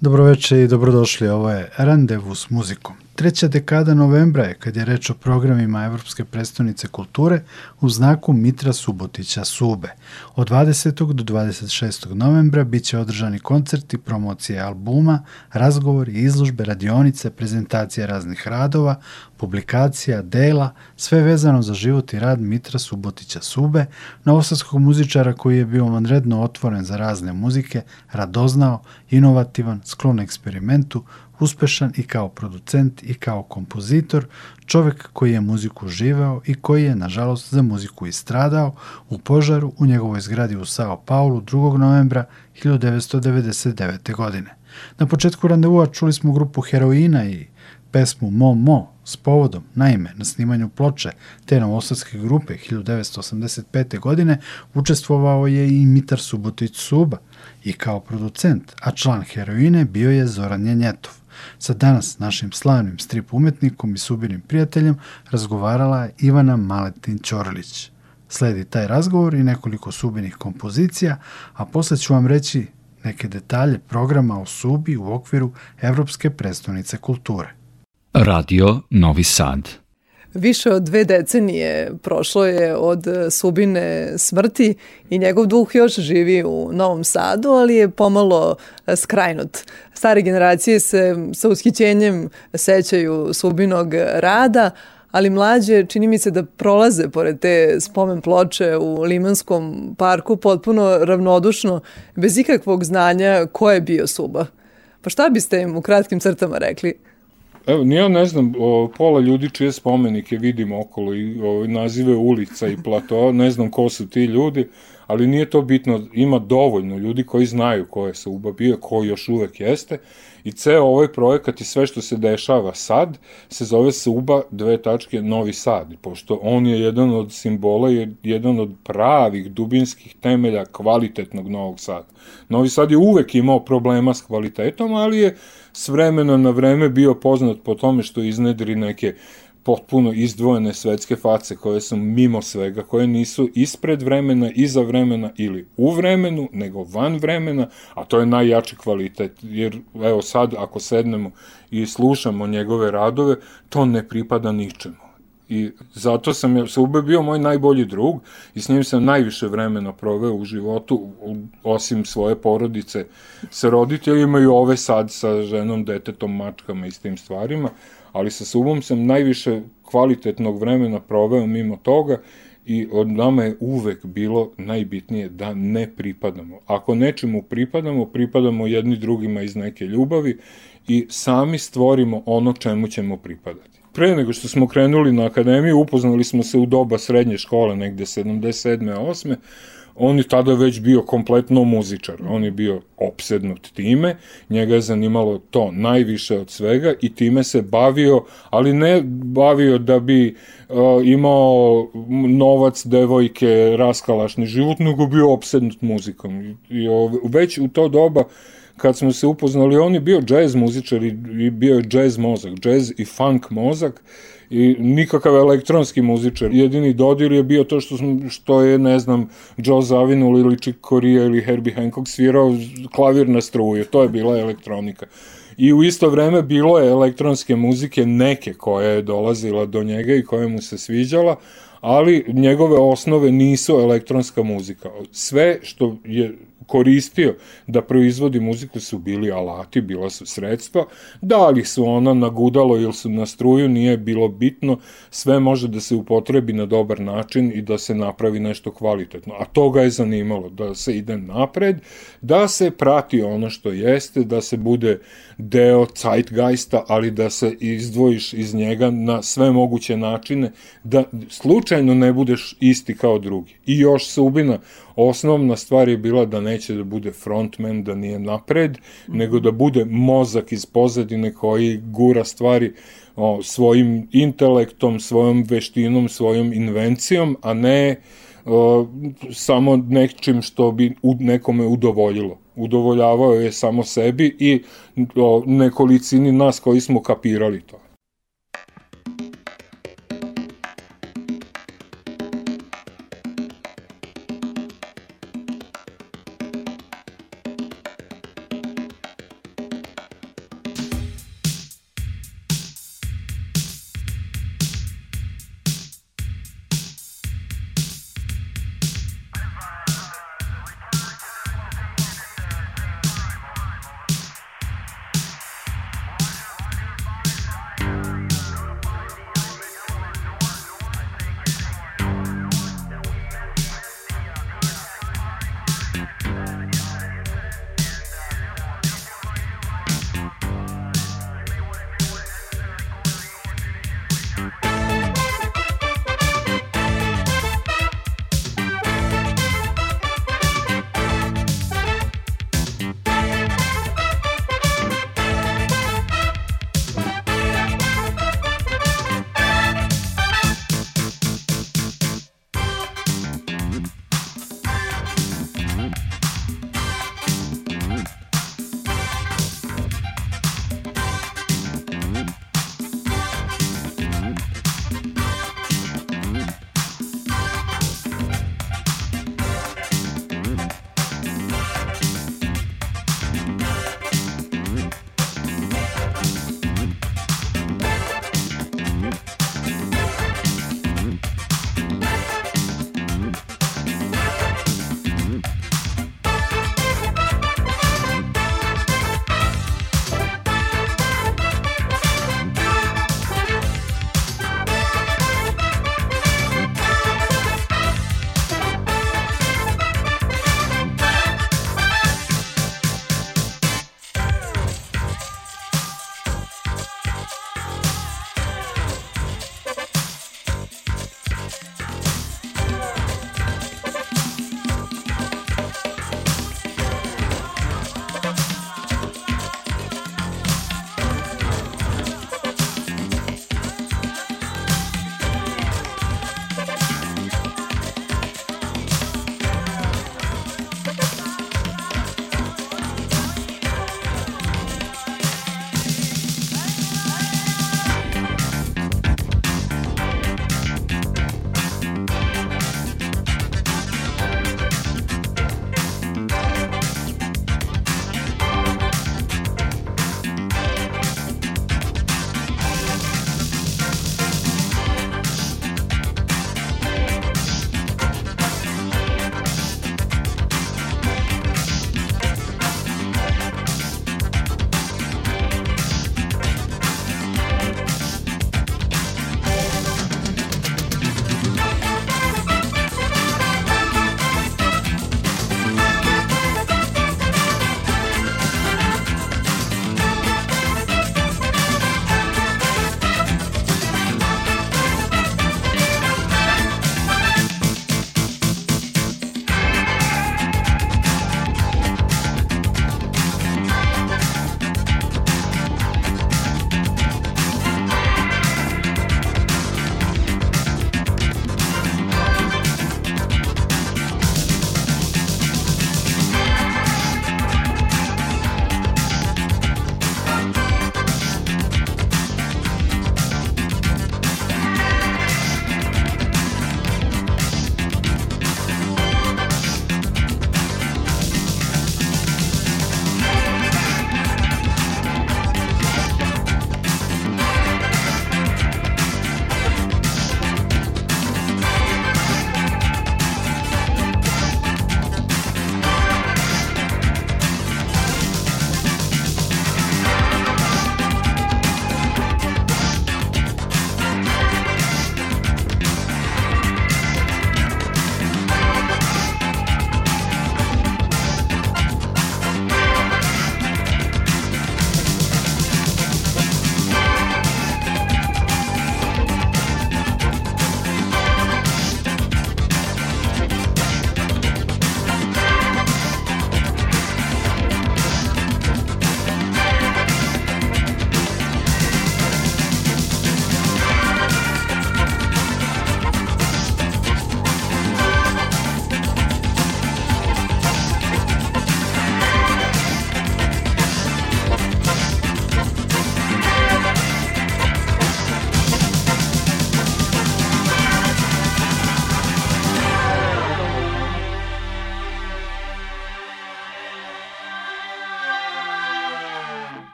Dobroveče i dobrodošli, ovo je Randevu s muzikom. Treća dekada novembra je, kad je reč o programima Evropske predstavnice kulture, u znaku Mitra Subotića Sube. Od 20. do 26. novembra biće održani koncerti, promocije albuma, razgovori, izložbe, radionice, prezentacije raznih radova, publikacija, dela, sve vezano za život i rad Mitra Subotića Sube, novosadskog muzičara koji je bio vanredno otvoren za razne muzike, radoznao, inovativan, sklon eksperimentu, uspešan i kao producent i kao kompozitor, čovek koji je muziku živeo i koji je, nažalost, za muziku istradao u požaru u njegovoj zgradi u Sao Paulu 2. novembra 1999. godine. Na početku randevua čuli smo grupu Heroina i pesmu Mo Mo s povodom, naime, na snimanju ploče te novosadske grupe 1985. godine učestvovao je i Mitar Subotić Suba i kao producent, a član Heroine bio je Zoran Njenjetov. Sa danas našim slavnim strip umetnikom i subirim prijateljem razgovarala je Ivana Maletin Ćorilić. Sledi taj razgovor i nekoliko subinih kompozicija, a posle ću vam reći neke detalje programa o subi u okviru Evropske predstavnice kulture. Radio Novi Sad Više od dve decenije prošlo je od Subine smrti i njegov duh još živi u Novom Sadu, ali je pomalo skrajnut. Stare generacije se sa ushićenjem sećaju Subinog rada, ali mlađe čini mi se da prolaze pored te spomen ploče u Limanskom parku potpuno ravnodušno, bez ikakvog znanja ko je bio Suba. Pa šta biste im u kratkim crtama rekli? Evo, ja ne znam, o, pola ljudi čije spomenike vidim okolo i o, nazive ulica i plato, ne znam ko su ti ljudi, ali nije to bitno, ima dovoljno ljudi koji znaju ko je Suba bio, ko još uvek jeste i ceo ovaj projekat i sve što se dešava sad se zove Suba dve tačke Novi Sad, pošto on je jedan od simbola, je jedan od pravih dubinskih temelja kvalitetnog Novog Sada. Novi Sad je uvek imao problema s kvalitetom, ali je s vremena na vreme bio poznat po tome što iznedri neke potpuno izdvojene svetske face koje su mimo svega, koje nisu ispred vremena, iza vremena ili u vremenu, nego van vremena, a to je najjači kvalitet, jer evo sad ako sednemo i slušamo njegove radove, to ne pripada ničemu. I zato sam je, Sube bio moj najbolji drug i s njim sam najviše vremena proveo u životu, osim svoje porodice sa roditeljima i ove sad sa ženom, detetom, mačkama i s tim stvarima ali sa Subom sam najviše kvalitetnog vremena proveo mimo toga i od nama je uvek bilo najbitnije da ne pripadamo. Ako nečemu pripadamo, pripadamo jedni drugima iz neke ljubavi i sami stvorimo ono čemu ćemo pripadati. Pre nego što smo krenuli na akademiju, upoznali smo se u doba srednje škole, negde 77. 8 on je tada već bio kompletno muzičar, on je bio opsednut time, njega je zanimalo to najviše od svega i time se bavio, ali ne bavio da bi uh, imao novac, devojke, raskalašni život, nego bio opsednut muzikom. I, i već u to doba kad smo se upoznali, on je bio džez muzičar i, bio je džez mozak, džez i funk mozak i nikakav elektronski muzičar. Jedini dodir je bio to što, smo, što je, ne znam, Joe Zawinul ili Chick Corea ili Herbie Hancock svirao klavir na struju. To je bila elektronika. I u isto vreme bilo je elektronske muzike neke koja je dolazila do njega i koja mu se sviđala, ali njegove osnove nisu elektronska muzika. Sve što je koristio da proizvodi muziku su bili alati, bila su sredstva, da li su ona na gudalo ili su na struju, nije bilo bitno, sve može da se upotrebi na dobar način i da se napravi nešto kvalitetno. A to ga je zanimalo, da se ide napred, da se prati ono što jeste, da se bude deo zeitgeista, ali da se izdvojiš iz njega na sve moguće načine, da slučajno ne budeš isti kao drugi. I još Subina osnovna stvar je bila da neće da bude frontman, da nije napred, mm nego da bude mozak iz pozadine koji gura stvari o, svojim intelektom, svojom veštinom, svojom invencijom, a ne o, samo nečim što bi u nekome udovoljilo. Udovoljavao je samo sebi i o, nekolicini nas koji smo kapirali to.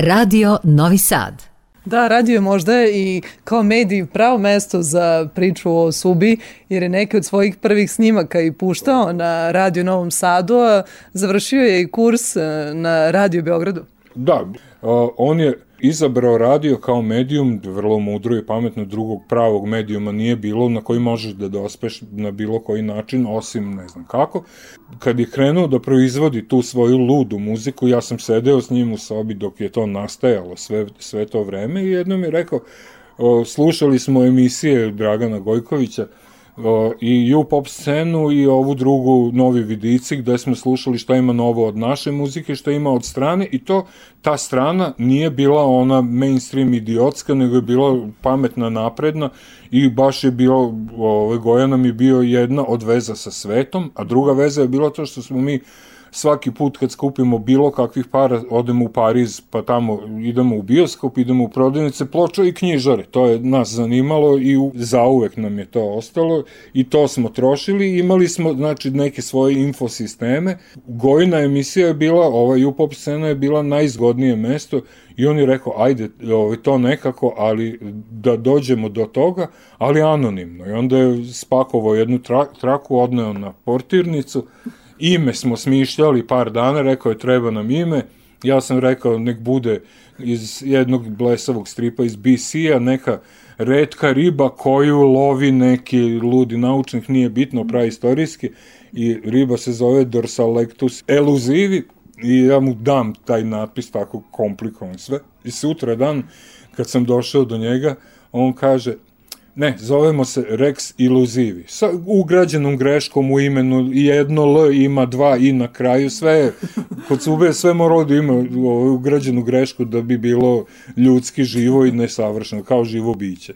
Radio Novi Sad. Da, radio je možda i kao medij pravo mesto za priču o Subi, jer je neke od svojih prvih snimaka i puštao na Radio Novom Sadu, a završio je i kurs e, na Radio Beogradu. Da, on je izabrao radio kao medijum, vrlo mudro i pametno, drugog pravog medijuma nije bilo na koji možeš da dospeš na bilo koji način, osim ne znam kako. Kad je krenuo da proizvodi tu svoju ludu muziku, ja sam sedeo s njim u sobi dok je to nastajalo sve, sve to vreme i jednom je rekao, slušali smo emisije Dragana Gojkovića, i u pop scenu i ovu drugu Novi vidici gde smo slušali šta ima novo od naše muzike, šta ima od strane i to ta strana nije bila ona mainstream idiotska, nego je bila pametna, napredna i baš je bilo, ove, Gojana mi bio jedna od veza sa svetom, a druga veza je bila to što smo mi svaki put kad skupimo bilo kakvih para, odemo u Pariz, pa tamo idemo u bioskop, idemo u prodavnice ploča i knjižare. To je nas zanimalo i zauvek nam je to ostalo i to smo trošili. Imali smo, znači, neke svoje infosisteme. Gojna emisija je bila, ova UPOP scena je bila najzgodnije mesto i on je rekao, ajde, ovaj, to nekako, ali da dođemo do toga, ali anonimno. I onda je spakovao jednu tra traku, odneo na portirnicu, ime smo smišljali par dana, rekao je treba nam ime, ja sam rekao nek bude iz jednog blesavog stripa iz BC-a, neka redka riba koju lovi neki ludi naučnik, nije bitno, praistorijski, i riba se zove Dorsalectus elusivi, i ja mu dam taj natpis tako komplikovan sve. I sutra dan, kad sam došao do njega, on kaže, Ne, zovemo se Rex Illuzivi. Sa ugrađenom greškom u imenu jedno L ima dva i na kraju sve kod sube sve mora da ima ugrađenu grešku da bi bilo ljudski živo i nesavršeno kao živo biće.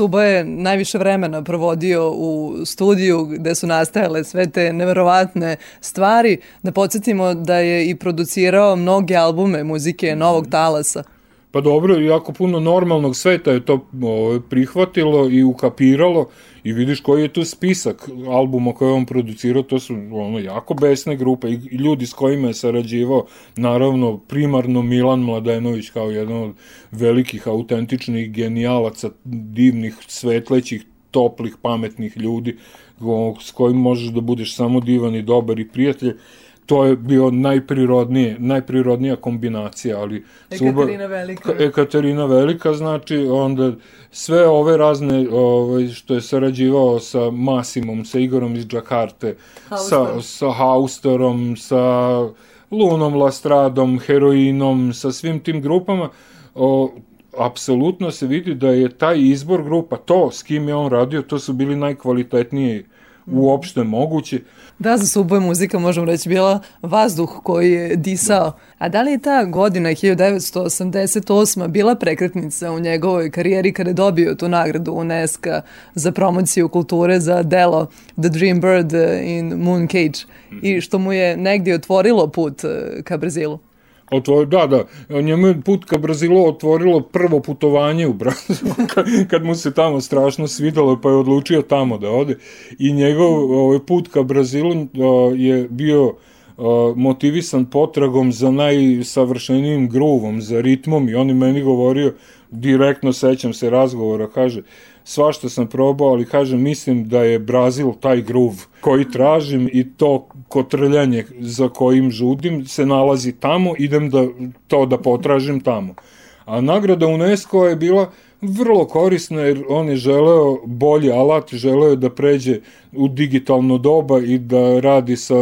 Suba je najviše vremena provodio u studiju gde su nastajale sve te neverovatne stvari. Da podsjetimo da je i producirao mnoge albume muzike Novog talasa. Pa dobro, jako puno normalnog sveta je to prihvatilo i ukapiralo i vidiš koji je tu spisak albuma koje on producirao, to su ono, jako besne grupe i ljudi s kojima je sarađivao, naravno primarno Milan Mladenović kao jedan od velikih autentičnih genijalaca, divnih, svetlećih, toplih, pametnih ljudi s kojim možeš da budeš samo divan i dobar i prijatelj to je bio najprirodnije, najprirodnija kombinacija, ali Ekaterina Velika. Ekaterina Velika, znači onda sve ove razne ovaj što je sarađivao sa Masimom, sa Igorom iz Džakarte, sa sa Hausterom, sa Lunom Lastradom, Heroinom, sa svim tim grupama, o, apsolutno se vidi da je taj izbor grupa, to s kim je on radio, to su bili najkvalitetniji uopšte moguće. Da, za Subo muzika, možemo reći, bila vazduh koji je disao. A da li je ta godina 1988. bila prekretnica u njegovoj karijeri kada je dobio tu nagradu UNESCO za promociju kulture za delo The Dream Bird in Moon Cage i što mu je negdje otvorilo put eh, ka Brazilu? Otvor, da, da, njemu je put ka Brazilu otvorilo prvo putovanje u Brazilu, kad mu se tamo strašno svidalo, pa je odlučio tamo da ode. I njegov ovaj, put ka Brazilu je bio motivisan potragom za najsavršenijim gruvom, za ritmom i on je meni govorio, direktno sećam se razgovora, kaže, svašta sam probao, ali kažem, mislim da je Brazil taj gruv koji tražim i to kotrljanje za kojim žudim se nalazi tamo, idem da to da potražim tamo. A nagrada UNESCO je bila vrlo korisna jer on je želeo bolji alat, želeo da pređe u digitalno doba i da radi sa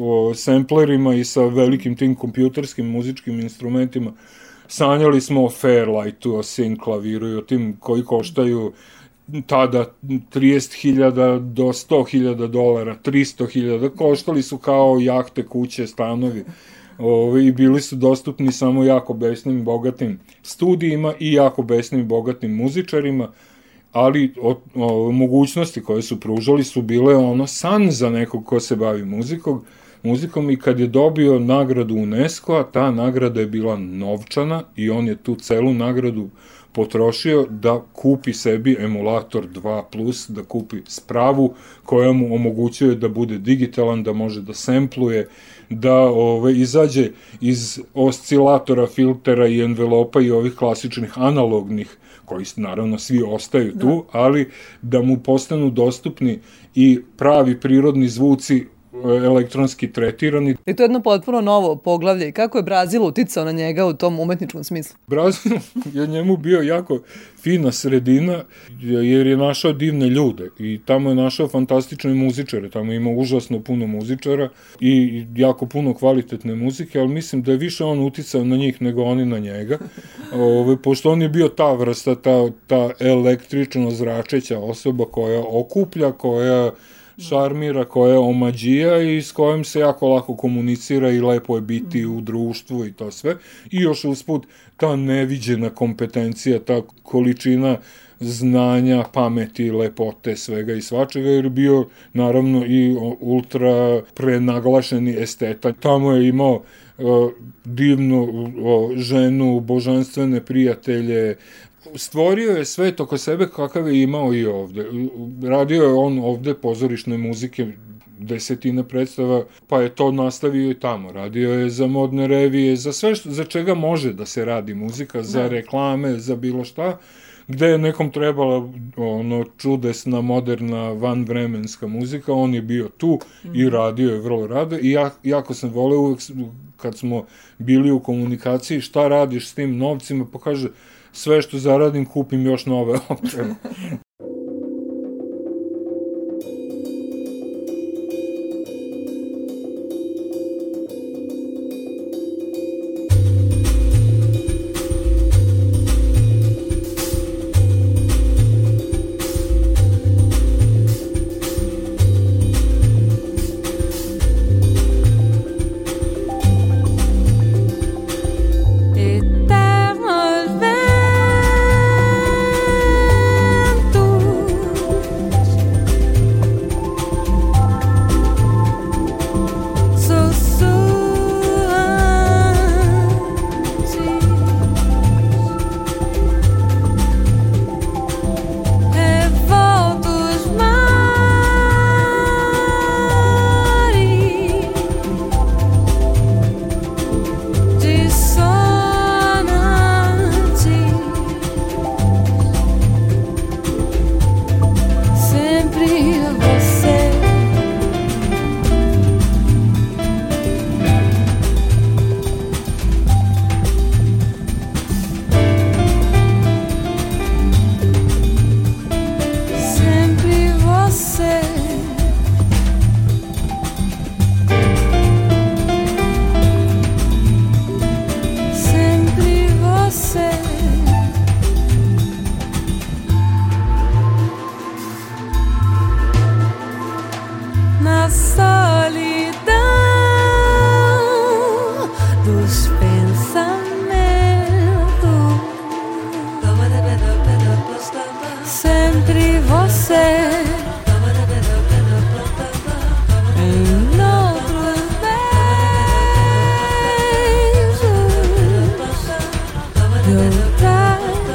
o, samplerima i sa velikim tim kompjuterskim muzičkim instrumentima. Sanjali smo o Fairlightu, o Sin klaviru i o tim koji koštaju tada 30.000 do 100.000 dolara, 300.000, koštali su kao jahte, kuće, stanovi. I bili su dostupni samo jako besnim, bogatim studijima i jako besnim bogatim muzičarima, ali o, o, mogućnosti koje su pružali su bile ono san za nekog ko se bavi muzikom, muzikom. I kad je dobio nagradu UNESCO-a, ta nagrada je bila novčana i on je tu celu nagradu potrošio da kupi sebi emulator 2+, da kupi spravu koja mu omogućuje da bude digitalan, da može da sempluje, da ove, izađe iz oscilatora, filtera i envelopa i ovih klasičnih analognih koji naravno svi ostaju tu, da. ali da mu postanu dostupni i pravi prirodni zvuci elektronski tretirani. I to je jedno potpuno novo poglavlje. Kako je Brazil uticao na njega u tom umetničkom smislu? Brazil je njemu bio jako fina sredina jer je našao divne ljude i tamo je našao fantastične muzičare, tamo ima užasno puno muzičara i jako puno kvalitetne muzike, ali mislim da je više on uticao na njih nego oni na njega, Ove, pošto on je bio ta vrsta, ta, ta električno zračeća osoba koja okuplja, koja šarmira, koja je omađija i s kojim se jako lako komunicira i lepo je biti u društvu i to sve. I još usput ta neviđena kompetencija, ta količina znanja, pameti, lepote, svega i svačega, jer je bio naravno i ultra prenaglašeni esteta. Tamo je imao uh, divnu ženu, božanstvene prijatelje, stvorio je svet oko sebe kakav je imao i ovde. Radio je on ovde pozorišne muzike, desetine predstava, pa je to nastavio i tamo. Radio je za modne revije, za sve što, za čega može da se radi muzika, za da. reklame, za bilo šta, gde je nekom trebala ono čudesna, moderna, vanvremenska muzika, on je bio tu mm. i mhm. radio je vrlo rado i ja, jako sam voleo uvek kad smo bili u komunikaciji šta radiš s tim novcima, pa kaže, sve što zaradim kupim još nove opreme. You're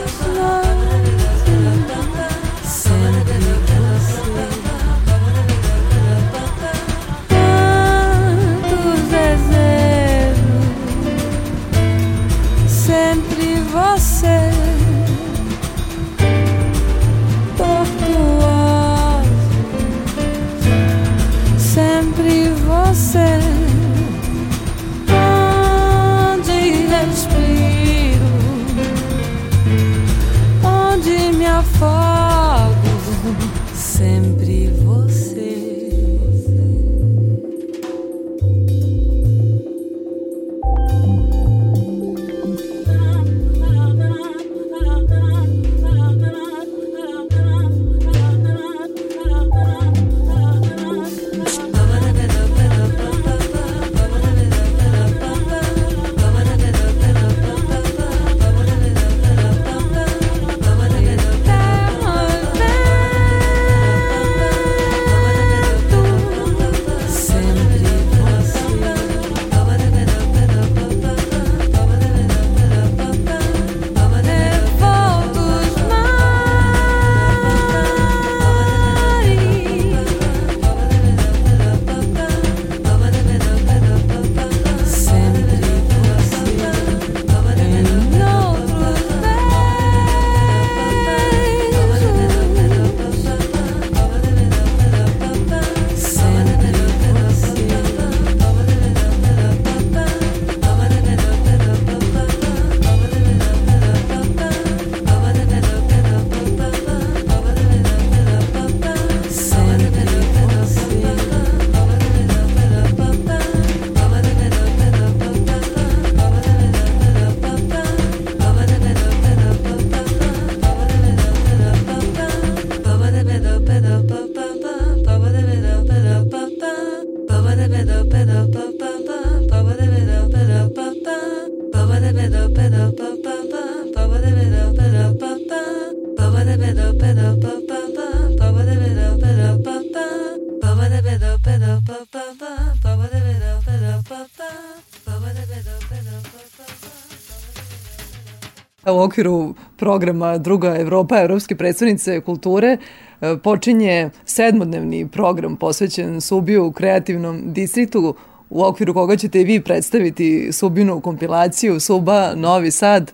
U okviru programa Druga Evropa, Evropske predstavnice kulture, e, počinje sedmodnevni program posvećen Subiju u kreativnom distriktu u okviru koga ćete i vi predstaviti Subinu kompilaciju Suba Novi Sad.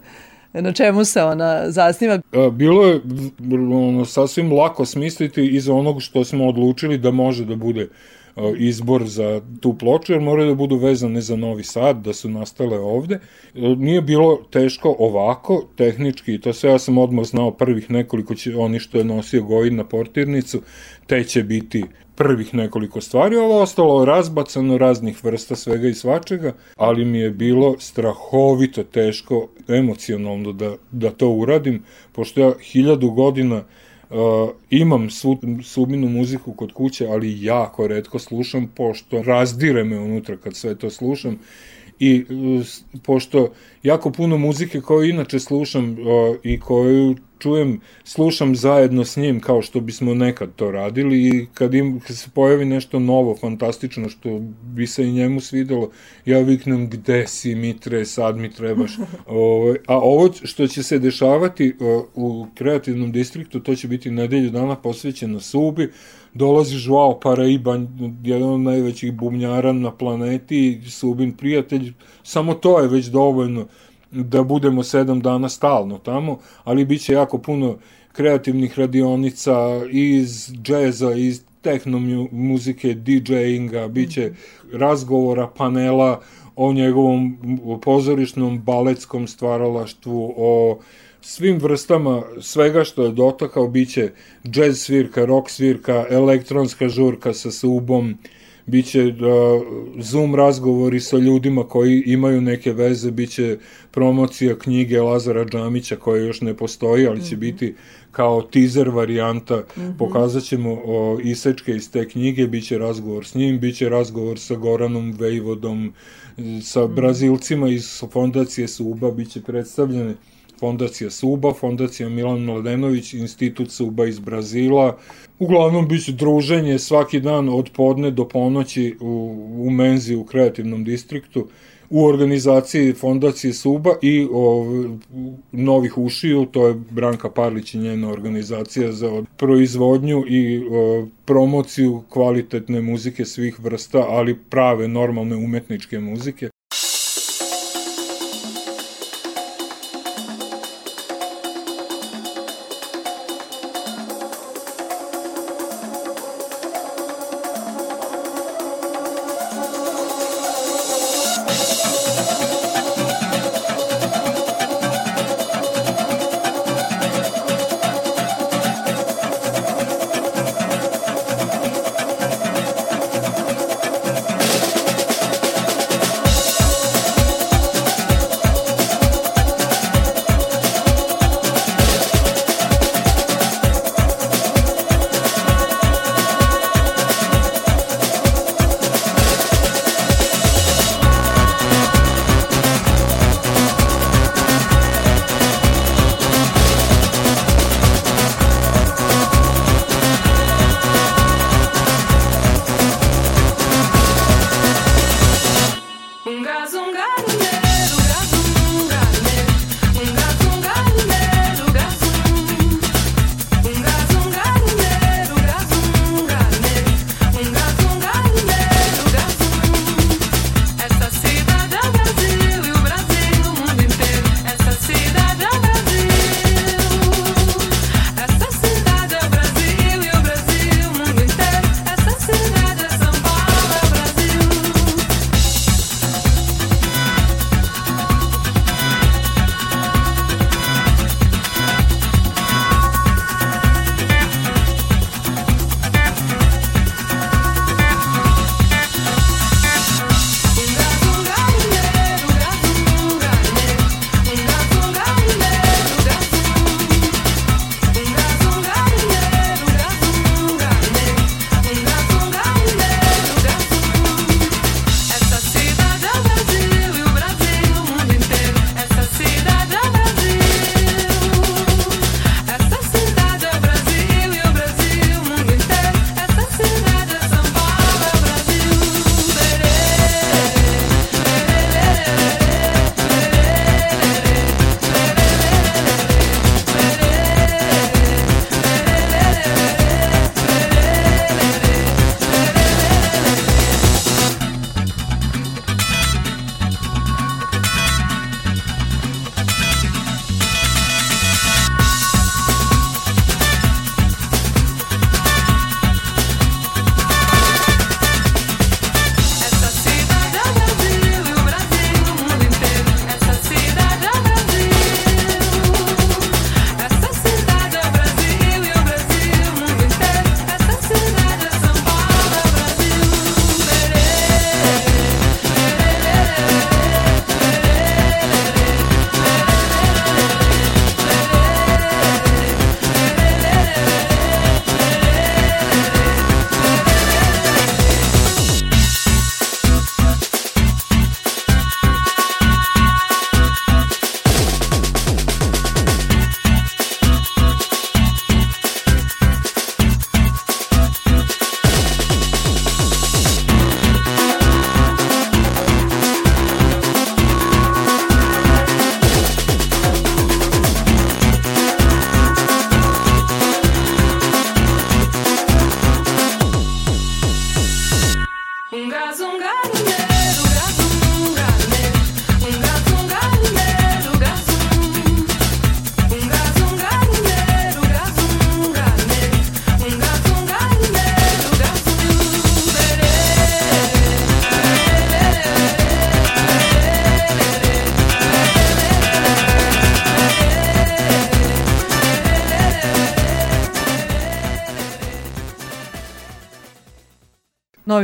Na čemu se ona zasniva? E, bilo je ono, sasvim lako smisliti iz onog što smo odlučili da može da bude E, izbor za tu ploču, jer moraju da budu vezane za Novi Sad, da su nastale ovde. E, nije bilo teško ovako, tehnički, to sve ja sam odmah znao prvih nekoliko, će, oni što je nosio Gojin na portirnicu, te će biti prvih nekoliko stvari, ovo ostalo razbacano raznih vrsta svega i svačega, ali mi je bilo strahovito teško emocionalno da, da to uradim, pošto ja hiljadu godina imam svu, subinu muziku kod kuće, ali jako redko slušam, pošto razdire me unutra kad sve to slušam i uh, pošto jako puno muzike koju inače slušam uh, i koju čujem, slušam zajedno s njim kao što bismo nekad to radili i kad, im, kad se pojavi nešto novo, fantastično, što bi se i njemu svidelo, ja viknem gde si Mitre, sad mi trebaš. Ovaj, a ovo što će se dešavati u kreativnom distriktu, to će biti nedelju dana posvećeno Subi, dolazi Joao Paraiba, jedan od najvećih bubnjara na planeti, Subin prijatelj, samo to je već dovoljno da budemo sedam dana stalno tamo, ali bit će jako puno kreativnih radionica iz džeza, iz tehno muzike, DJ-inga, bit će razgovora, panela o njegovom pozorišnom baletskom stvaralaštvu, o svim vrstama svega što je dotakao, bit će jazz svirka, rock svirka, elektronska žurka sa subom, biće da, Zoom razgovori sa ljudima koji imaju neke veze, biće promocija knjige Lazara Džamića koja još ne postoji, ali će mm -hmm. biti kao teaser varijanta, mm -hmm. pokazat ćemo o, isečke iz te knjige, biće razgovor s njim, biće razgovor sa Goranom Vejvodom, sa mhm. Brazilcima iz fondacije Suba, biće predstavljene Fondacija Suba, Fondacija Milan Mladenović, Institut Suba iz Brazila. Uglavnom biće druženje svaki dan od podne do ponoći u, u menzi u kreativnom distriktu u organizaciji Fondacije Suba i o, Novih ušiju, to je Branka Parlić i njena organizacija za proizvodnju i o, promociju kvalitetne muzike svih vrsta, ali prave normalne umetničke muzike.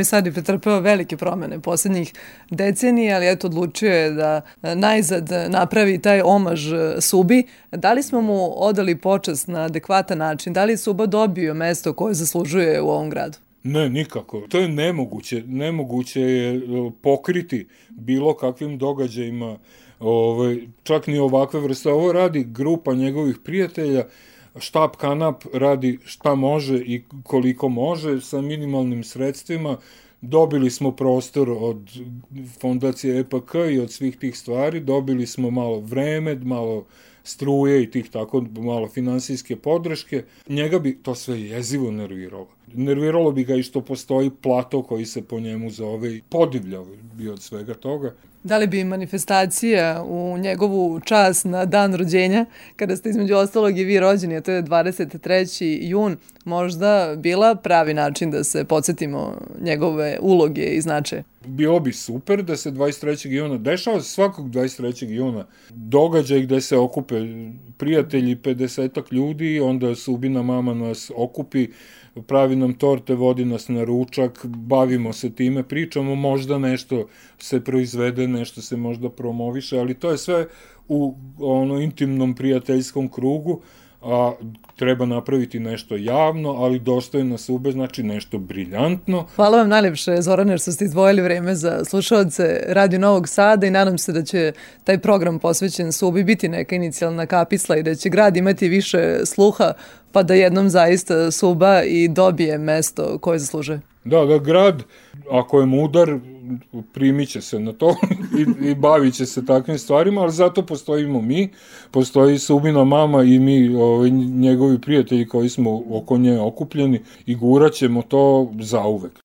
Novi Sad je pretrpeo velike promene poslednjih decenija, ali eto odlučio je da e, najzad napravi taj omaž e, Subi. Da li smo mu odali počast na adekvatan način? Da li je Suba dobio mesto koje zaslužuje u ovom gradu? Ne, nikako. To je nemoguće. Nemoguće je e, pokriti bilo kakvim događajima ovaj, čak ni ovakve vrste. Ovo radi grupa njegovih prijatelja štab kanap radi šta može i koliko može sa minimalnim sredstvima. Dobili smo prostor od fondacije EPK i od svih tih stvari, dobili smo malo vreme, malo struje i tih tako malo finansijske podrške, njega bi to sve jezivo nerviralo. Nerviralo bi ga i što postoji plato koji se po njemu zove i podivljao bi od svega toga. Da li bi manifestacija u njegovu čas na dan rođenja, kada ste između ostalog i vi rođeni, a to je 23. jun, možda bila pravi način da se podsjetimo njegove uloge i značaje? Bilo bi super da se 23. juna, dešava se svakog 23. juna, događaj gde se okupe prijatelji, 50 ljudi, onda Subina mama nas okupi, pravi nam torte, vodi nas na ručak, bavimo se time, pričamo, možda nešto se proizvede, nešto se možda promoviše, ali to je sve u ono intimnom prijateljskom krugu, a treba napraviti nešto javno, ali dostojno sube, znači nešto briljantno. Hvala vam najlepše, Zorane, što ste izdvojili vreme za slušalce Radio Novog Sada i nadam se da će taj program posvećen subi biti neka inicijalna kapisla i da će grad imati više sluha, pa da jednom zaista suba i dobije mesto koje zaslužuje. Da, da grad, ako je mudar, primit će se na to i, i bavit će se takvim stvarima, ali zato postojimo mi, postoji Subina mama i mi, ovaj, njegovi prijatelji koji smo oko nje okupljeni i guraćemo to zauvek.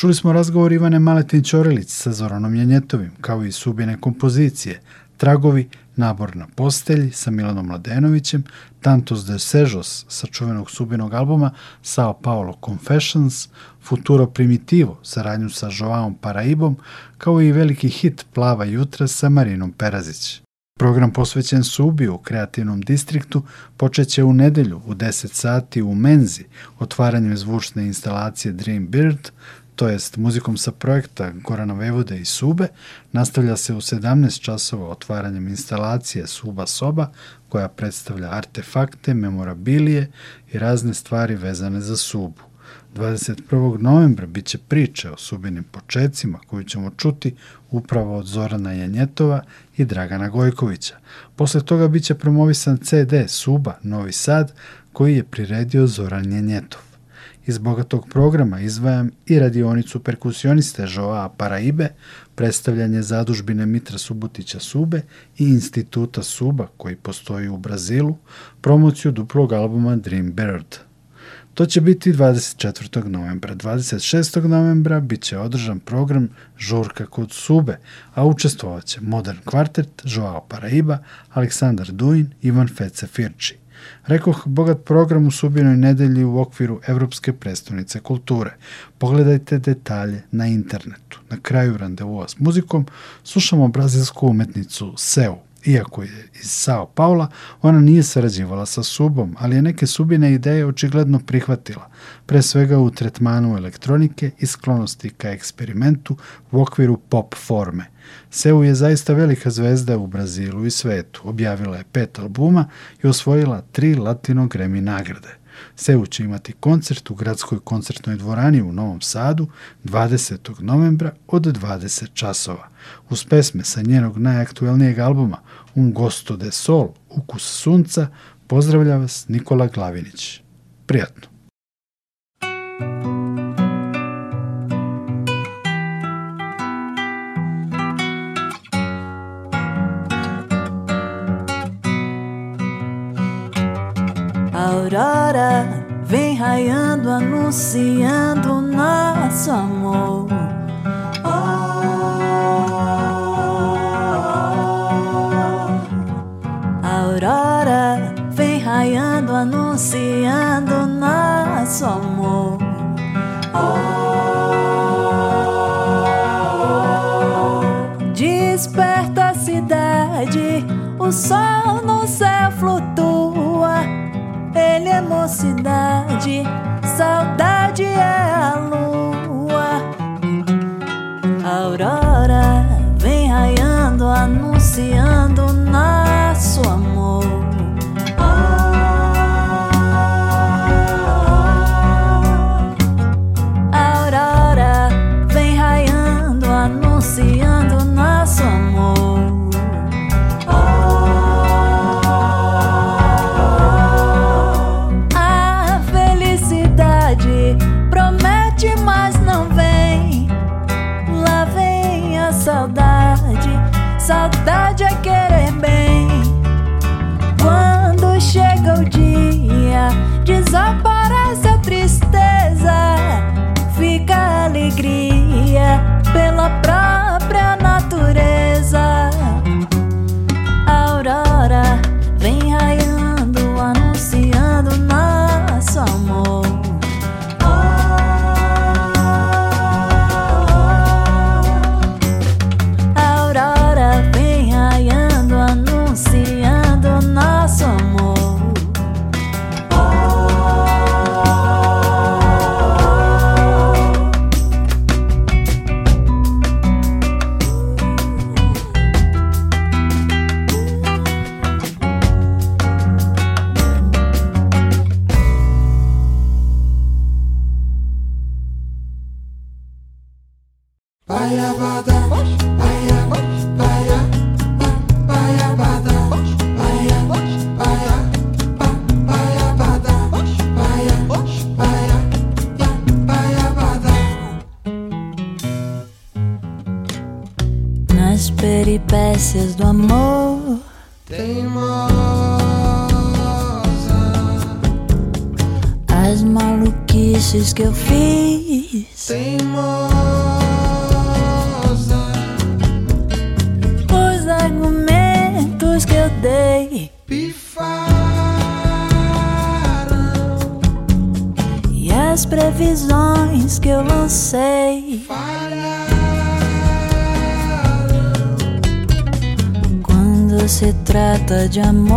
Čuli smo razgovor Ivane Maletin Ćorilić sa Zoranom Janjetovim, kao i subine kompozicije, Tragovi, Nabor na postelji sa Milanom Mladenovićem, Tantos de Sejos sa čuvenog subinog albuma Sao Paulo Confessions, Futuro Primitivo, saradnju sa Joaom Paraibom, kao i veliki hit Plava jutra sa Marinom Perazić. Program posvećen Subi u kreativnom distriktu počeće u nedelju u 10 sati u Menzi otvaranjem zvučne instalacije Dream Bird, to jest muzikom sa projekta Gorana Vevode i Sube, nastavlja se u 17 časova otvaranjem instalacije Suba Soba, koja predstavlja artefakte, memorabilije i razne stvari vezane za Subu. 21. novembra biće priče o subinim počecima koju ćemo čuti upravo od Zorana Janjetova i Dragana Gojkovića. Posle toga biće promovisan CD Suba Novi Sad koji je priredio Zoran Janjetov. Iz bogatog programa izvajam i radionicu perkusioniste Joa Paraibe, predstavljanje zadužbine Mitra Subotića Sube i instituta Suba koji postoji u Brazilu, promociju duplog albuma Dream Bird. To će biti 24. novembra. 26. novembra bit će održan program Žurka kod Sube, a učestvovaće Modern Kvartet, Joao Paraiba, Aleksandar Duin, Ivan Fece Firči. Rekoh, bogat program u Subinoj nedelji u okviru Evropske prestonice kulture. Pogledajte detalje na internetu. Na kraju randevua s muzikom slušamo brazilsku umetnicu Seu. Iako je iz Sao Paula, ona nije sarađivala sa Subom, ali je neke Subine ideje očigledno prihvatila, pre svega u tretmanu elektronike i sklonosti ka eksperimentu u okviru pop forme – Seu je zaista velika zvezda u Brazilu i svetu. Objavila je pet albuma i osvojila tri Latino Grammy nagrade. Seu će imati koncert u gradskoj koncertnoj dvorani u Novom Sadu 20. novembra od 20 časova. Uz pesme sa njenog najaktuelnijeg albuma Un Gosto de Sol, Ukus sunca, pozdravlja vas Nikola Glavinić. Prijatno! Aurora vem raiando, anunciando nosso amor. Aurora vem raiando, anunciando nosso amor. Desperta a cidade, o sol no céu flutua é mocidade, saudade é a lua. Aurora vem raiando, anunciando nosso amor. vayamos.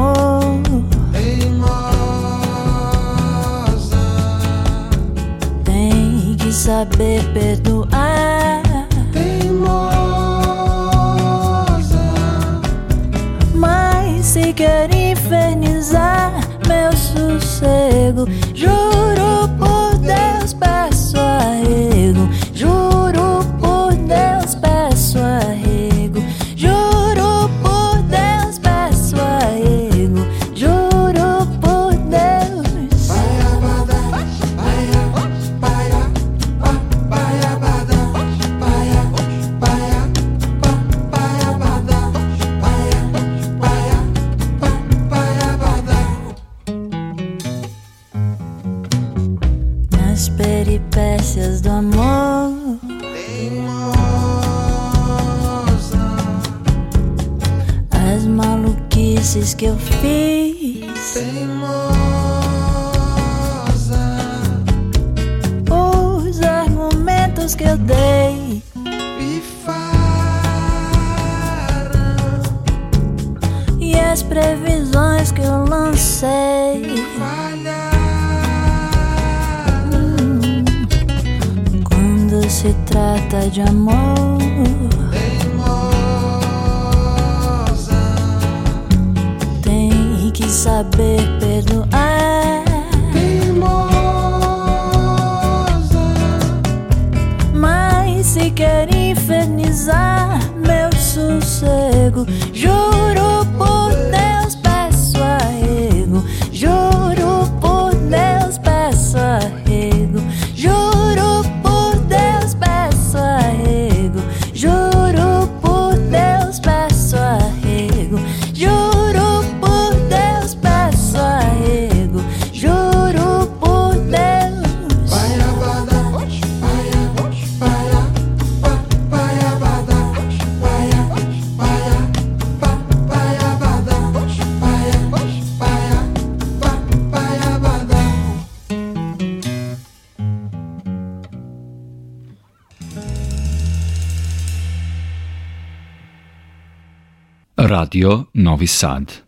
Radio Novi Sad.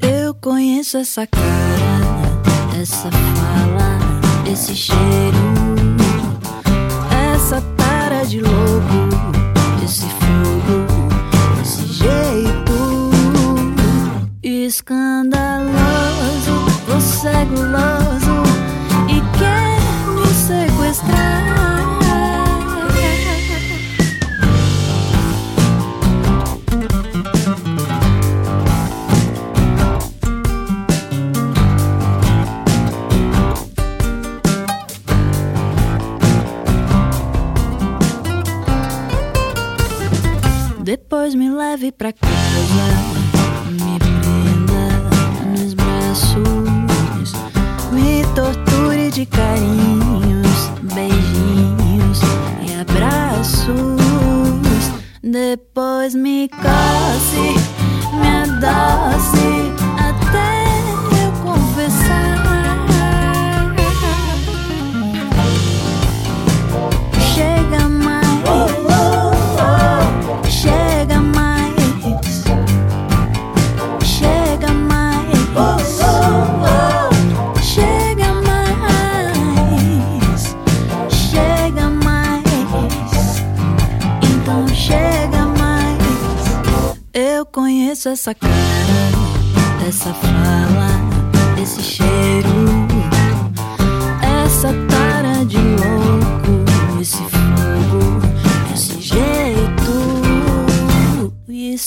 Eu conheço essa cara, essa fala, esse cheiro, essa cara de louco, esse fogo, esse jeito escandaloso, você é guloso.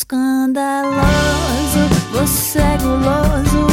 escandaloso, você é guloso.